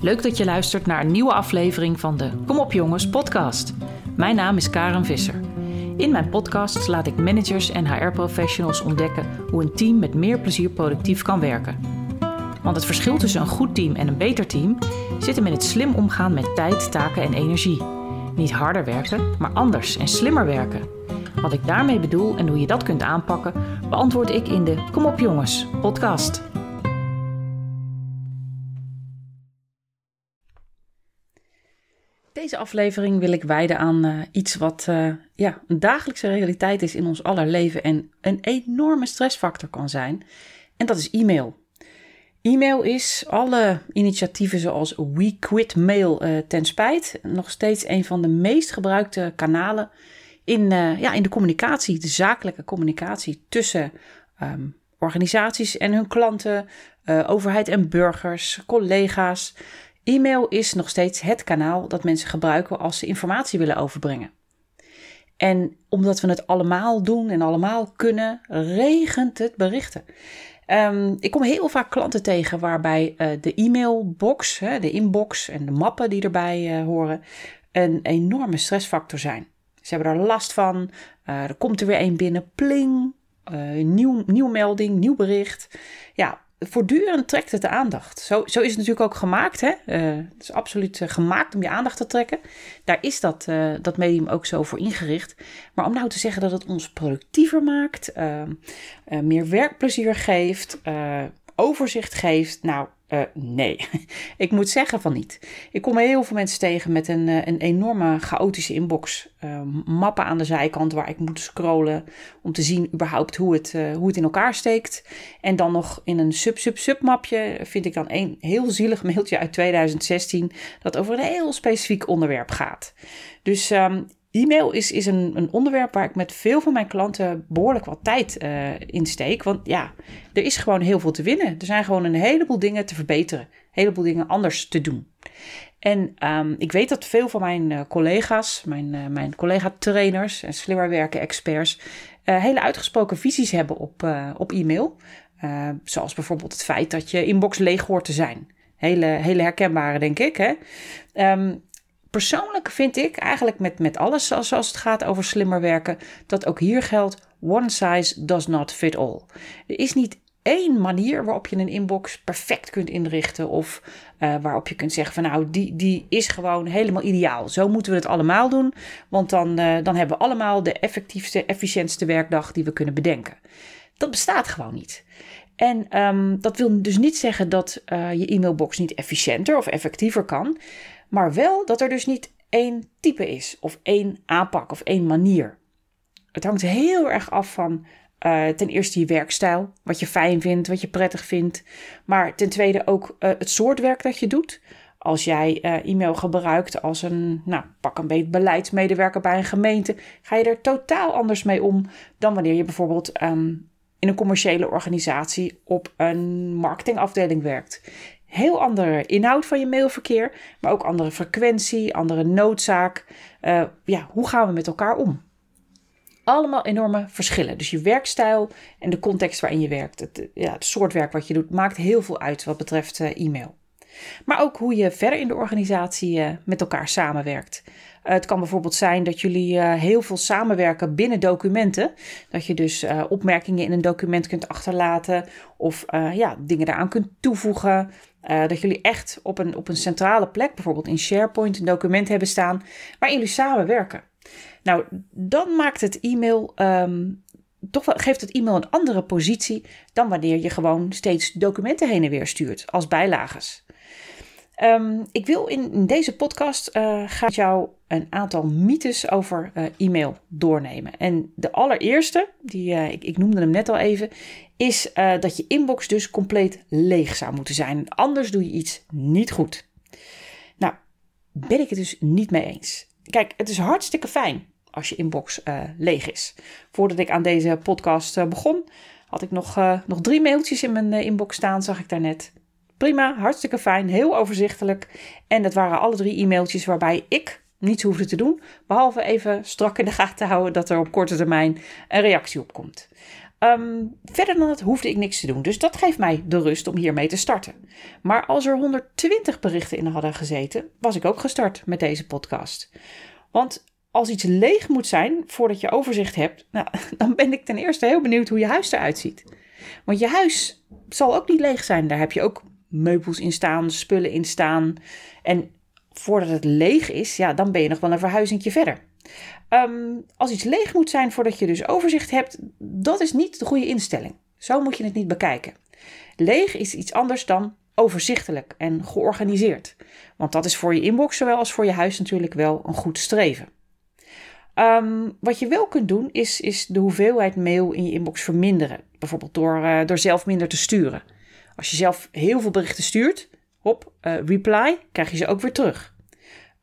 Leuk dat je luistert naar een nieuwe aflevering van de Kom op jongens podcast. Mijn naam is Karen Visser. In mijn podcast laat ik managers en HR-professionals ontdekken hoe een team met meer plezier productief kan werken. Want het verschil tussen een goed team en een beter team zit hem in het slim omgaan met tijd, taken en energie. Niet harder werken, maar anders en slimmer werken. Wat ik daarmee bedoel en hoe je dat kunt aanpakken, beantwoord ik in de Kom op jongens podcast. Deze aflevering wil ik wijden aan uh, iets wat uh, ja, een dagelijkse realiteit is in ons aller leven en een enorme stressfactor kan zijn. En dat is e-mail. E-mail is alle initiatieven zoals We Quit Mail uh, ten spijt nog steeds een van de meest gebruikte kanalen in, ja, in de communicatie, de zakelijke communicatie tussen um, organisaties en hun klanten, overheid en burgers, collega's. E-mail is nog steeds het kanaal dat mensen gebruiken als ze informatie willen overbrengen. En omdat we het allemaal doen en allemaal kunnen, regent het berichten. Um, ik kom heel vaak klanten tegen waarbij uh, de e-mailbox, hè, de inbox en de mappen die erbij uh, horen, een enorme stressfactor zijn. Ze hebben er last van. Uh, er komt er weer een binnen, pling, nieuw, nieuw melding, nieuw bericht. Ja, voortdurend trekt het de aandacht. Zo, zo is het natuurlijk ook gemaakt. Hè? Uh, het is absoluut uh, gemaakt om je aandacht te trekken. Daar is dat, uh, dat medium ook zo voor ingericht. Maar om nou te zeggen dat het ons productiever maakt, meer werkplezier geeft, overzicht geeft. Nou, uh, nee, ik moet zeggen van niet. Ik kom heel veel mensen tegen met een, uh, een enorme chaotische inbox. Uh, mappen aan de zijkant waar ik moet scrollen om te zien überhaupt hoe het, hoe het in elkaar steekt. En dan nog in een sub-sub-sub mapje vind ik dan een heel zielig mailtje uit 2016 dat over een heel specifiek onderwerp gaat. Dus um, E-mail is, is een, een, onderwerp waar ik met veel van mijn klanten behoorlijk wat tijd uh, in steek. Want ja, er is gewoon heel veel te winnen. Er zijn gewoon een heleboel dingen te verbeteren. Een heleboel dingen anders te doen. En um, ik weet dat veel van mijn uh, collega's, mijn, uh, mijn collega-trainers en slimmer werken experts, hele uitgesproken visies hebben op, op e-mail. zoals bijvoorbeeld het feit dat je inbox leeg hoort te zijn. Hele, hele herkenbare, denk ik. Hè? Um, persoonlijk vind ik eigenlijk met, met alles zoals het gaat over slimmer werken, dat ook hier geldt: one size does not fit all. Er is niet één manier waarop je een inbox perfect kunt inrichten. Of uh, waarop je kunt zeggen van nou, die, die is gewoon helemaal ideaal. Zo moeten we het allemaal doen. Want dan, uh, dan hebben we allemaal de effectiefste, efficiëntste werkdag die we kunnen bedenken. Dat bestaat gewoon niet. En um, dat wil dus niet zeggen dat uh, je e-mailbox niet efficiënter of effectiever kan. Maar wel dat er dus niet één type is, of één aanpak, of één manier. Het hangt heel erg af van uh, ten eerste je werkstijl, wat je fijn vindt, wat je prettig vindt. Maar ten tweede ook uh, het soort werk dat je doet. Als jij uh, e-mail gebruikt als een, nou, pak een beetje beleidsmedewerker bij een gemeente, ga je er totaal anders mee om dan wanneer je bijvoorbeeld um, in een commerciële organisatie op een marketingafdeling werkt heel andere inhoud van je mailverkeer, maar ook andere frequentie, andere noodzaak. Uh, ja, hoe gaan we met elkaar om? Allemaal enorme verschillen. Dus je werkstijl en de context waarin je werkt, het, ja, het soort werk wat je doet, maakt heel veel uit wat betreft uh, e-mail. Maar ook hoe je verder in de organisatie uh, met elkaar samenwerkt. Uh, het kan bijvoorbeeld zijn dat jullie uh, heel veel samenwerken binnen documenten. Dat je dus opmerkingen in een document kunt achterlaten of ja, dingen daaraan kunt toevoegen. Dat jullie echt op een, op een centrale plek, bijvoorbeeld in SharePoint, een document hebben staan waarin jullie samenwerken. Nou, dan maakt het e-mail um, toch wel, geeft het e-mail een andere positie dan wanneer je gewoon steeds documenten heen en weer stuurt als bijlages. Um, ik wil in, deze podcast uh, ga jou een aantal mythes over uh, e-mail doornemen. En de allereerste, die, uh, ik, ik, noemde hem net al even, is dat je inbox dus compleet leeg zou moeten zijn. Anders doe je iets niet goed. Nou, ben ik het dus niet mee eens. Kijk, het is hartstikke fijn als je inbox leeg is. Voordat ik aan deze podcast begon, had ik nog, nog drie mailtjes in mijn inbox staan, zag ik daarnet. Prima, hartstikke fijn, heel overzichtelijk. En dat waren alle drie e-mailtjes waarbij ik niets hoefde te doen, behalve even strak in de gaten houden dat er op korte termijn een reactie op komt. Ehm, verder dan dat hoefde ik niks te doen. Dus dat geeft mij de rust om hiermee te starten. Maar als er 120 berichten in hadden gezeten, was ik ook gestart met deze podcast. Want als iets leeg moet zijn voordat je overzicht hebt, nou, dan ben ik ten eerste heel benieuwd hoe je huis eruit ziet. Want je huis zal ook niet leeg zijn. Daar heb je ook meubels in staan, spullen in staan. En voordat het leeg is, ja, dan ben je nog wel een verhuizingje verder. Ehm, als iets leeg moet zijn voordat je dus overzicht hebt, dat is niet de goede instelling. Zo moet je het niet bekijken. Leeg is iets anders dan overzichtelijk en georganiseerd. Want dat is voor je inbox zowel als voor je huis natuurlijk wel een goed streven. Ehm, wat je wel kunt doen, is, is de hoeveelheid mail in je inbox verminderen. Bijvoorbeeld door, uh, door zelf minder te sturen. Als je zelf heel veel berichten stuurt, hop, uh, reply, krijg je ze ook weer terug.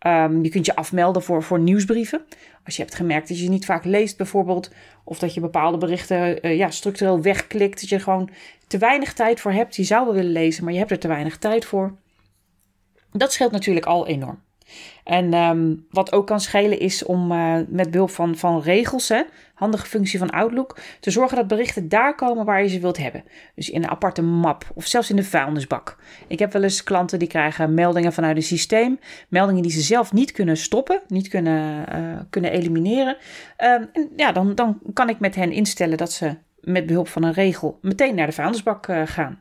Um, je kunt je afmelden voor, voor nieuwsbrieven. Als je hebt gemerkt dat je niet vaak leest bijvoorbeeld, of dat je bepaalde berichten uh, ja, structureel wegklikt, dat je er gewoon te weinig tijd voor hebt. Je zou wel willen lezen, maar je hebt er te weinig tijd voor. Dat scheelt natuurlijk al enorm. En um, wat ook kan schelen is om uh, met behulp van, van regels, hè, handige functie van Outlook, te zorgen dat berichten daar komen waar je ze wilt hebben. Dus in een aparte map of zelfs in de vuilnisbak. Ik heb wel eens klanten die krijgen meldingen vanuit een systeem, meldingen die ze zelf niet kunnen stoppen, niet kunnen, uh, kunnen elimineren. Um, en ja, dan, dan kan ik met hen instellen dat ze met behulp van een regel meteen naar de vuilnisbak uh, gaan.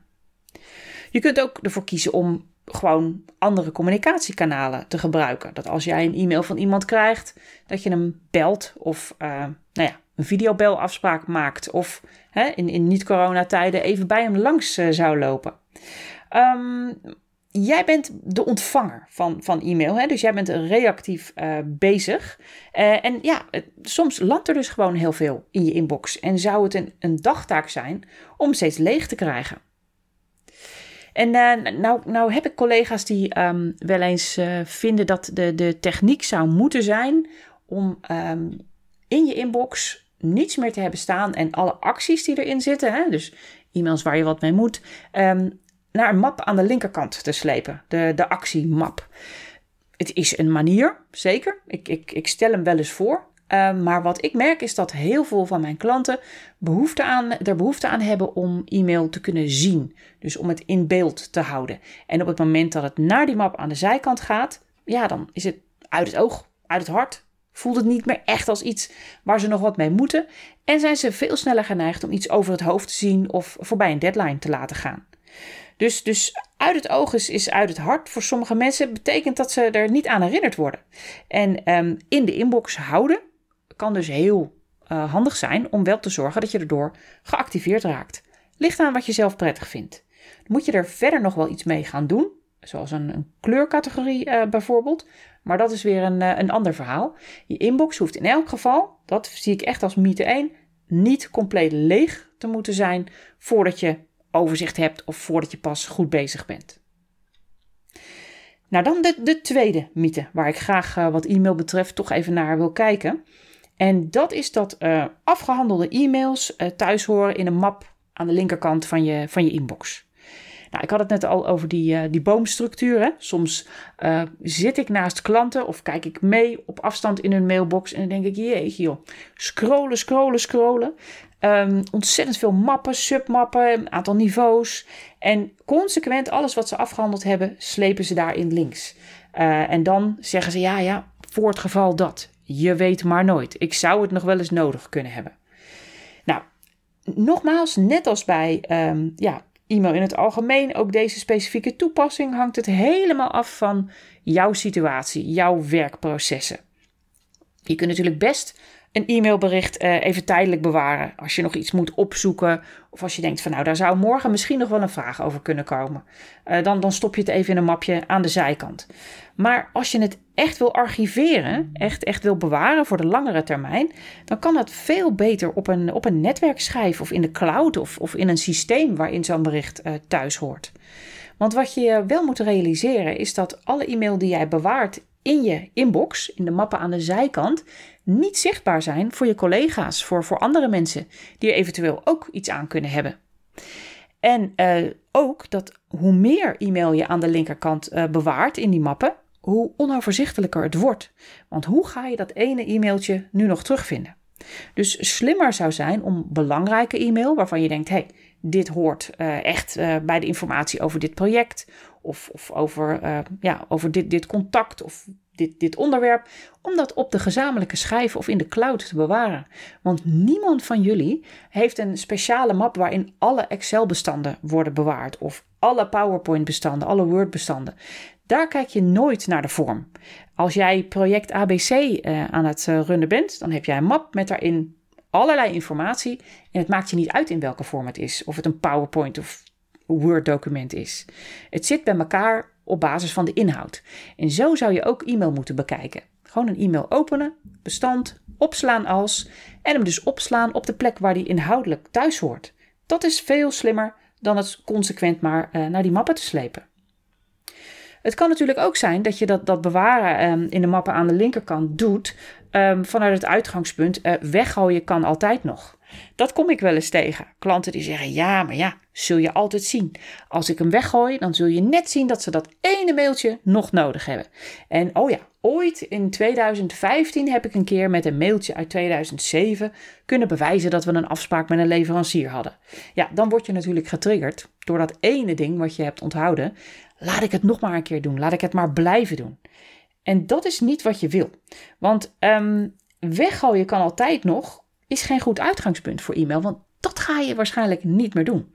Je kunt ook ervoor kiezen om gewoon andere communicatiekanalen te gebruiken. Dat als jij een e-mail van iemand krijgt, dat je hem belt of uh, nou ja, een videobelafspraak maakt. Of hè, in, in niet-coronatijden even bij hem langs uh, zou lopen. Um, jij bent de ontvanger van, van e-mail, hè? dus jij bent reactief uh, bezig. En ja, soms landt er dus gewoon heel veel in je inbox. En zou het een, een dagtaak zijn om steeds leeg te krijgen. En uh, nou, nou heb ik collega's die um, wel eens uh, vinden dat de, de techniek zou moeten zijn om um, in je inbox niets meer te hebben staan en alle acties die erin zitten, hè, dus e-mails waar je wat mee moet, um, naar een map aan de linkerkant te slepen, de, de actiemap. Het is een manier, zeker. Ik, ik, ik stel hem wel eens voor. Uh, maar wat ik merk is dat heel veel van mijn klanten behoefte aan, er behoefte aan hebben om e-mail te kunnen zien. Dus om het in beeld te houden. En op het moment dat het naar die map aan de zijkant gaat, ja, dan is het uit het oog, uit het hart. Voelt het niet meer echt als iets waar ze nog wat mee moeten. En zijn ze veel sneller geneigd om iets over het hoofd te zien of voorbij een deadline te laten gaan. Dus, dus uit het oog is, is uit het hart. Voor sommige mensen betekent dat ze er niet aan herinnerd worden. En um, in de inbox houden kan dus heel uh, handig zijn om wel te zorgen dat je erdoor geactiveerd raakt. Ligt aan wat je zelf prettig vindt. Moet je er verder nog wel iets mee gaan doen, zoals een, een kleurcategorie uh, bijvoorbeeld. Maar dat is weer een, uh, een ander verhaal. Je inbox hoeft in elk geval, dat zie ik echt als mythe 1, niet compleet leeg te moeten zijn voordat je overzicht hebt of voordat je pas goed bezig bent. Nou, dan de, de tweede mythe waar ik graag wat e-mail betreft toch even naar wil kijken. En dat is dat uh, afgehandelde e-mails uh, thuis horen in een map aan de linkerkant van je, van je inbox. Nou, ik had het net al over die, uh, die boomstructuur. Hè? Soms zit ik naast klanten of kijk ik mee op afstand in hun mailbox en dan denk ik, jeetje joh, scrollen, scrollen, scrollen. Um, ontzettend veel mappen, submappen, een aantal niveaus. En consequent alles wat ze afgehandeld hebben, slepen ze daarin links. en dan zeggen ze, ja, ja, voor het geval dat. Je weet maar nooit. Ik zou het nog wel eens nodig kunnen hebben. Nou, nogmaals, net als bij um, ja, e-mail in het algemeen, ook deze specifieke toepassing hangt het helemaal af van jouw situatie, jouw werkprocessen. Je kunt natuurlijk best een e-mailbericht uh, even tijdelijk bewaren. Als je nog iets moet opzoeken. Of als je denkt van nou, daar zou morgen misschien nog wel een vraag over kunnen komen. Uh, dan, dan stop je het even in een mapje aan de zijkant. Maar als je het echt wil archiveren, echt, echt wil bewaren voor de langere termijn, dan kan dat veel beter op een, op een netwerkschijf of in de cloud of, of in een systeem waarin zo'n bericht uh, thuis hoort. Want wat je wel moet realiseren is dat alle e-mail die jij bewaart in je inbox, in de mappen aan de zijkant, niet zichtbaar zijn voor je collega's, voor, voor andere mensen die er eventueel ook iets aan kunnen hebben. En uh, ook dat hoe meer e-mail je aan de linkerkant uh, bewaart in die mappen, hoe onoverzichtelijker het wordt. Want hoe ga je dat ene e-mailtje nu nog terugvinden? Dus slimmer zou zijn om belangrijke e-mail waarvan je denkt: hey, dit hoort uh, echt uh, bij de informatie over dit project of, of over, uh, ja, over dit, dit contact of dit, dit onderwerp, om dat op de gezamenlijke schijf of in de cloud te bewaren. Want niemand van jullie heeft een speciale map waarin alle Excel-bestanden worden bewaard of alle PowerPoint-bestanden, alle Word-bestanden. Daar kijk je nooit naar de vorm. Als jij project ABC uh, aan het uh, runnen bent, dan heb jij een map met daarin allerlei informatie. En het maakt je niet uit in welke vorm het is. Of het een PowerPoint of Word-document is. Het zit bij elkaar op basis van de inhoud. En zo zou je ook e-mail moeten bekijken. Gewoon een e-mail openen, bestand, opslaan als en hem dus opslaan op de plek waar die inhoudelijk thuis hoort. Dat is veel slimmer dan het consequent maar uh, naar die mappen te slepen. Het kan natuurlijk ook zijn dat je dat, dat bewaren um, in de mappen aan de linkerkant doet um, vanuit het uitgangspunt uh, weggooien kan altijd nog. Dat kom ik wel eens tegen. Klanten die zeggen: Ja, maar ja, zul je altijd zien. Als ik hem weggooi, dan zul je net zien dat ze dat ene mailtje nog nodig hebben. En oh ja, ooit in 2015 heb ik een keer met een mailtje uit 2007 kunnen bewijzen dat we een afspraak met een leverancier hadden. Ja, dan word je natuurlijk getriggerd door dat ene ding wat je hebt onthouden. Laat ik het nog maar een keer doen. Laat ik het maar blijven doen. En dat is niet wat je wil. Want um, weggooien kan altijd nog, is geen goed uitgangspunt voor e-mail. Want dat ga je waarschijnlijk niet meer doen.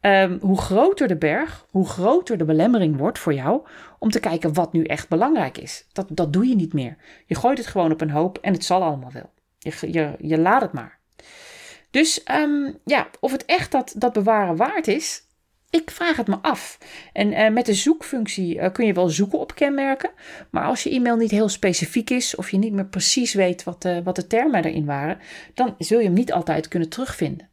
Um, hoe groter de berg, hoe groter de belemmering wordt voor jou om te kijken wat nu echt belangrijk is. Dat, dat doe je niet meer. Je gooit het gewoon op een hoop en het zal allemaal wel. Je, je, je laat het maar. Dus um, ja, of het echt dat, dat bewaren waard is, ik vraag het me af. En uh, met de zoekfunctie uh, kun je wel zoeken op kenmerken. Maar als je e-mail niet heel specifiek is of je niet meer precies weet wat, uh, wat de termen erin waren, dan zul je hem niet altijd kunnen terugvinden.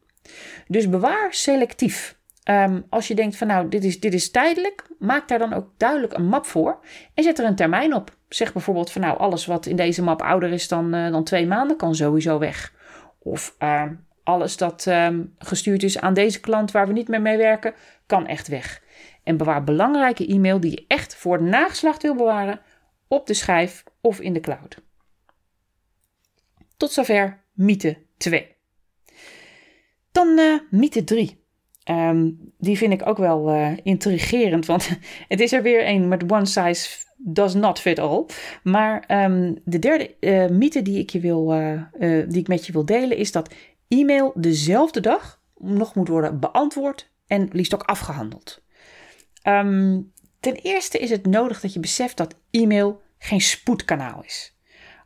Dus bewaar selectief. Um, als je denkt van nou, dit is, dit is tijdelijk, maak daar dan ook duidelijk een map voor en zet er een termijn op. Zeg bijvoorbeeld van nou, alles wat in deze map ouder is dan, dan twee maanden kan sowieso weg. Of ehm, alles dat um, gestuurd is aan deze klant waar we niet meer mee werken, kan echt weg. En bewaar belangrijke e-mail die je echt voor nageslacht wil bewaren op de schijf of in de cloud. Tot zover mythe 2. Dan uh, mythe 3. Um, die vind ik ook wel uh, intrigerend, want het is er weer een met one size does not fit all. Maar um, de derde uh, mythe die ik, je wil, die ik met je wil delen is dat e-mail dezelfde dag nog moet worden beantwoord en liefst ook afgehandeld. Um, ten eerste is het nodig dat je beseft dat e-mail geen spoedkanaal is.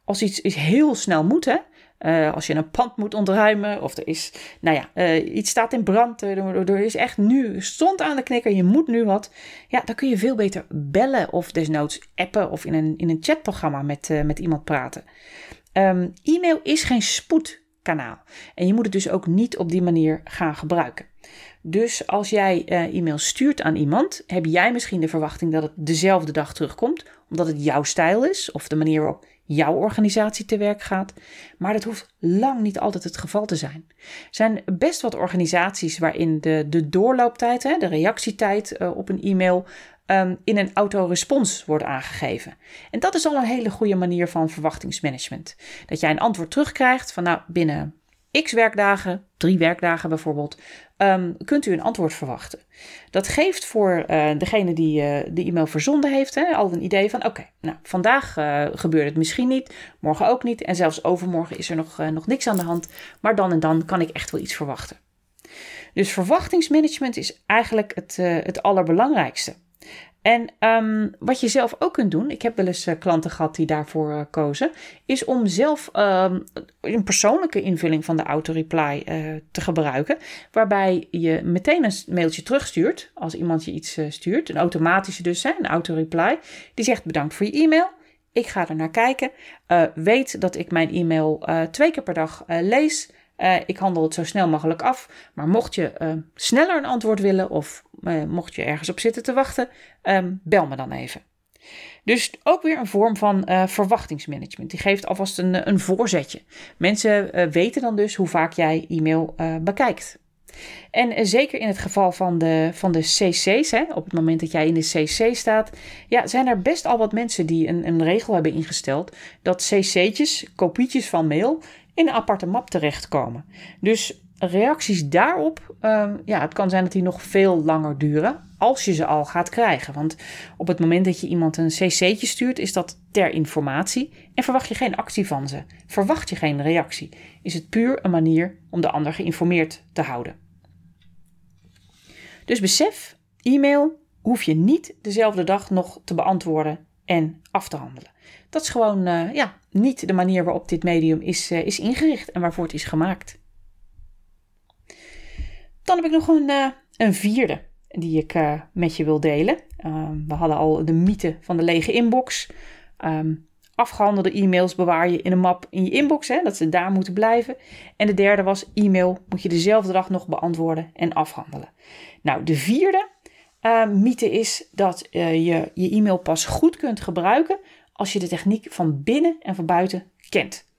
Als iets, iets heel snel moet, hè, uh, als je een pand moet ontruimen of er is, nou ja, uh, iets staat in brand, er, is echt nu, stond aan de knikker, je moet nu wat. Ja, dan kun je veel beter bellen of desnoods appen of in een, in een chatprogramma met, uh, met iemand praten. Um, e-mail is geen spoedkanaal en je moet het dus ook niet op die manier gaan gebruiken. Dus als jij uh, e-mail stuurt aan iemand, heb jij misschien de verwachting dat het dezelfde dag terugkomt, omdat het jouw stijl is of de manier waarop jouw organisatie te werk gaat. Maar dat hoeft lang niet altijd het geval te zijn. Er zijn best wat organisaties waarin de, de doorlooptijd, hè, de reactietijd uh, op een e-mail, um, in een autorespons wordt aangegeven. En dat is al een hele goede manier van verwachtingsmanagement. Dat jij een antwoord terugkrijgt van nou binnen x werkdagen, drie werkdagen bijvoorbeeld, um, kunt u een antwoord verwachten. Dat geeft voor uh, degene die uh, de e-mail verzonden heeft hè, al een idee van: oké, nou vandaag uh, gebeurt het misschien niet, morgen ook niet en zelfs overmorgen is er nog, nog niks aan de hand, maar dan en dan kan ik echt wel iets verwachten. Dus verwachtingsmanagement is eigenlijk het, het allerbelangrijkste. En um, wat je zelf ook kunt doen, ik heb wel eens uh, klanten gehad die daarvoor uh, kozen, is om zelf um, een persoonlijke invulling van de auto-reply uh, te gebruiken. Waarbij je meteen een mailtje terugstuurt als iemand je iets stuurt. Een automatische dus, hè, een auto-reply. Die zegt bedankt voor je e-mail. Ik ga er naar kijken. weet dat ik mijn e-mail twee keer per dag lees. Uh, ik handel het zo snel mogelijk af. Maar mocht je uh, sneller een antwoord willen of uh, mocht je ergens op zitten te wachten, um, bel me dan even. Dus ook weer een vorm van verwachtingsmanagement. Die geeft alvast een, een voorzetje. Mensen weten dan dus hoe vaak jij e-mail bekijkt. En zeker in het geval van de, van de cc's, hè, op het moment dat jij in de cc staat, ja, zijn er best al wat mensen die een, een regel hebben ingesteld dat cc'tjes, kopietjes van mail, in een aparte map terechtkomen. Dus reacties daarop, ehm, ja, het kan zijn dat die nog veel langer duren als je ze al gaat krijgen. Want op het moment dat je iemand een cc'tje stuurt, is dat ter informatie en verwacht je geen actie van ze. Verwacht je geen reactie. Is het puur een manier om de ander geïnformeerd te houden. Dus besef, e-mail hoef je niet dezelfde dag nog te beantwoorden en af te handelen. Dat is gewoon uh, ja, niet de manier waarop dit medium is, uh, is ingericht en waarvoor het is gemaakt. Dan heb ik nog een, uh, een vierde die ik met je wil delen. Ehm, we hadden al de mythe van de lege inbox. Um, afgehandelde e-mails bewaar je in een map in je inbox, hè, dat ze daar moeten blijven. En de derde was e-mail moet je dezelfde dag nog beantwoorden en afhandelen. Nou, de vierde uh, mythe is dat uh, je je e-mail pas goed kunt gebruiken als je de techniek van binnen en van buiten kent.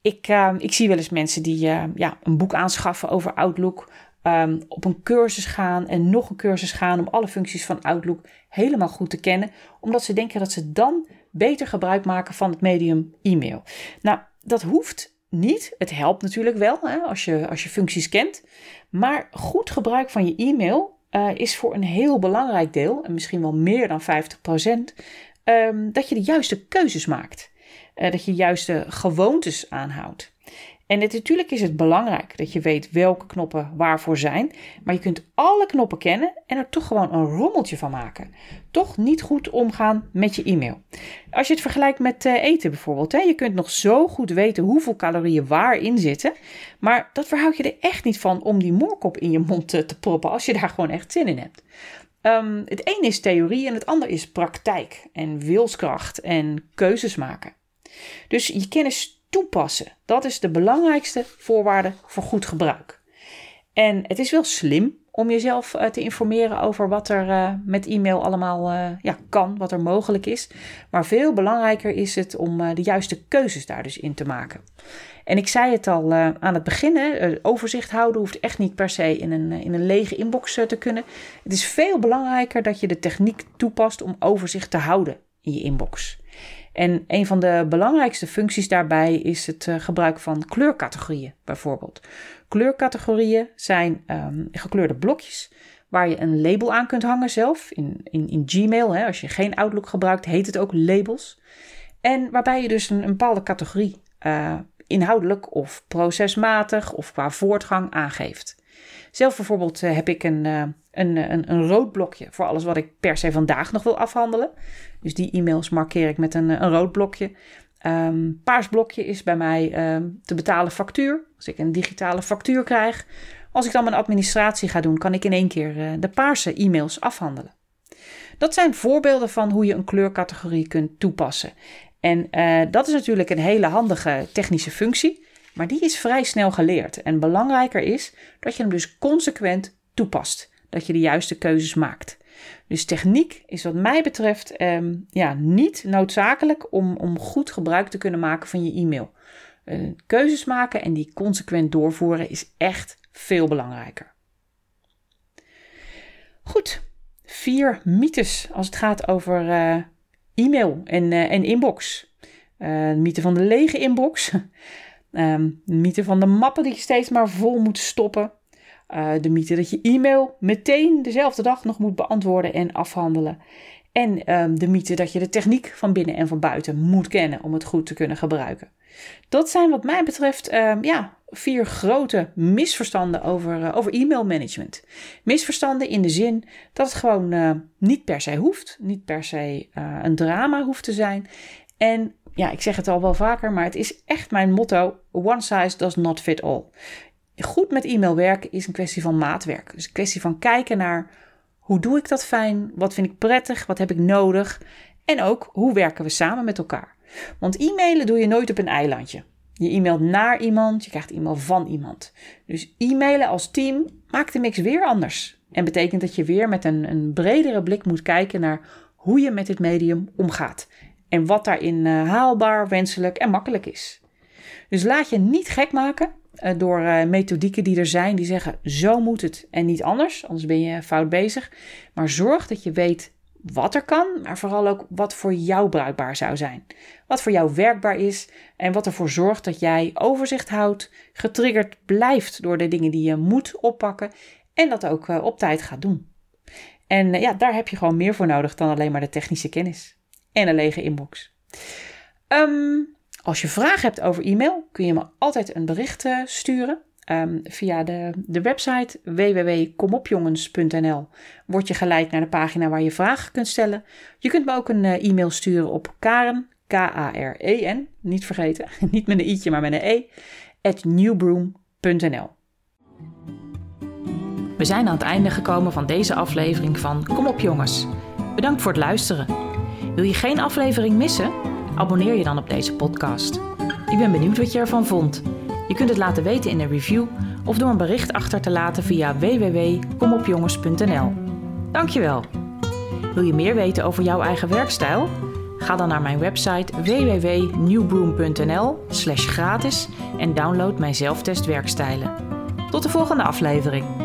Ik, uh, ik zie wel eens mensen die ja, een boek aanschaffen over Outlook, um, op een cursus gaan en nog een cursus gaan om alle functies van Outlook helemaal goed te kennen, omdat ze denken dat ze dan beter gebruik maken van het medium e-mail. Nou, dat hoeft niet. Het helpt natuurlijk wel hè, als, je, als je functies kent. Maar goed gebruik van je e-mail uh, is voor een heel belangrijk deel, en misschien wel meer dan 50%, um, ehm, dat je de juiste keuzes maakt. Uh, dat je juiste gewoontes aanhoudt. En het, natuurlijk is het belangrijk dat je weet welke knoppen waarvoor zijn, maar je kunt alle knoppen kennen en er toch gewoon een rommeltje van maken. Toch niet goed omgaan met je e-mail. Als je het vergelijkt met uh, eten bijvoorbeeld, hè, je kunt nog zo goed weten hoeveel calorieën waarin zitten, maar dat verhoud je er echt niet van om die moorkop in je mond te, te proppen als je daar gewoon echt zin in hebt. Um, het een is theorie en het ander is praktijk en wilskracht en keuzes maken. Dus je kennis toepassen. Dat is de belangrijkste voorwaarde voor goed gebruik. En het is wel slim om jezelf uh, te informeren over wat er uh, met e-mail allemaal uh, ja, kan, wat er mogelijk is. Maar veel belangrijker is het om de juiste keuzes daar dus in te maken. En ik zei het al aan het begin, overzicht houden hoeft echt niet per se in een, in een lege inbox te kunnen. Het is veel belangrijker dat je de techniek toepast om overzicht te houden in je inbox. En een van de belangrijkste functies daarbij is het uh, gebruik van kleurcategorieën, bijvoorbeeld. Kleurcategorieën zijn um, gekleurde blokjes waar je een label aan kunt hangen zelf. In, in, in Gmail, hè, als je geen Outlook gebruikt, heet het ook labels. En waarbij je dus een, een bepaalde categorie uh, inhoudelijk of procesmatig of qua voortgang aangeeft. Zelf bijvoorbeeld uh, heb ik een, een, een, een rood blokje voor alles wat ik per se vandaag nog wil afhandelen. Dus die e-mails markeer ik met een, een rood blokje. Um, paars blokje is bij mij um, te betalen factuur. Als ik een digitale factuur krijg. Als ik dan mijn administratie ga doen, kan ik in één keer uh, de paarse e-mails afhandelen. Dat zijn voorbeelden van hoe je een kleurcategorie kunt toepassen. En dat is natuurlijk een hele handige technische functie, maar die is vrij snel geleerd. En belangrijker is dat je hem dus consequent toepast. Dat je de juiste keuzes maakt. Dus techniek is wat mij betreft um, ja, niet noodzakelijk om, om goed gebruik te kunnen maken van je e-mail. Uh, keuzes maken en die consequent doorvoeren is echt veel belangrijker. Goed, vier mythes als het gaat over uh, e-mail en, uh, en inbox. de mythe van de lege inbox. de mythe van de mappen die je steeds maar vol moet stoppen. Uh, de mythe dat je e-mail meteen dezelfde dag nog moet beantwoorden en afhandelen. En um, de mythe dat je de techniek van binnen en van buiten moet kennen om het goed te kunnen gebruiken. Dat zijn wat mij betreft um, ja, vier grote misverstanden over, uh, over e-mail management. Misverstanden in de zin dat het gewoon uh, niet per se hoeft, niet per se een drama hoeft te zijn. En ja, ik zeg het al wel vaker, maar het is echt mijn motto: one size does not fit all goed met e-mail werken is een kwestie van maatwerk. Dus een kwestie van kijken naar hoe doe ik dat fijn? Wat vind ik prettig? Wat heb ik nodig? En ook hoe werken we samen met elkaar? Want e-mailen doe je nooit op een eilandje. Je e-mailt naar iemand, je krijgt e-mail van iemand. Dus e-mailen als team maakt de mix weer anders. En betekent dat je weer met een, een bredere blik moet kijken naar hoe je met dit medium omgaat. En wat daarin uh, haalbaar, wenselijk en makkelijk is. Dus laat je niet gek maken eh, door uh, methodieken die er zijn die zeggen zo moet het en niet anders, anders ben je fout bezig. Maar zorg dat je weet wat er kan, maar vooral ook wat voor jou bruikbaar zou zijn. Wat voor jou werkbaar is en wat ervoor zorgt dat jij overzicht houdt, getriggerd blijft door de dingen die je moet oppakken en dat ook eh, op tijd gaat doen. En eh, ja, daar heb je gewoon meer voor nodig dan alleen maar de technische kennis en een lege inbox. Ehm, als je vragen hebt over e-mail, kun je me altijd een bericht uh, sturen. Um, via de, de website www.komopjongens.nl word je geleid naar de pagina waar je vragen kunt stellen. Je kunt me ook een uh, e-mail sturen op Karen, K-A-R-E-N, niet vergeten, niet met een i'tje, maar met een e, at newbroom.nl. We zijn aan het einde gekomen van deze aflevering van Kom op jongens. Bedankt voor het luisteren. Wil je geen aflevering missen? Abonneer je dan op deze podcast. Ik ben benieuwd wat je ervan vond. Je kunt het laten weten in een review of door een bericht achter te laten via www.komopjongens.nl. Dankjewel. Wil je meer weten over jouw eigen werkstijl? Ga dan naar mijn website www.newbroom.nl/gratis en download mijn zelftest werkstijlen. Tot de volgende aflevering.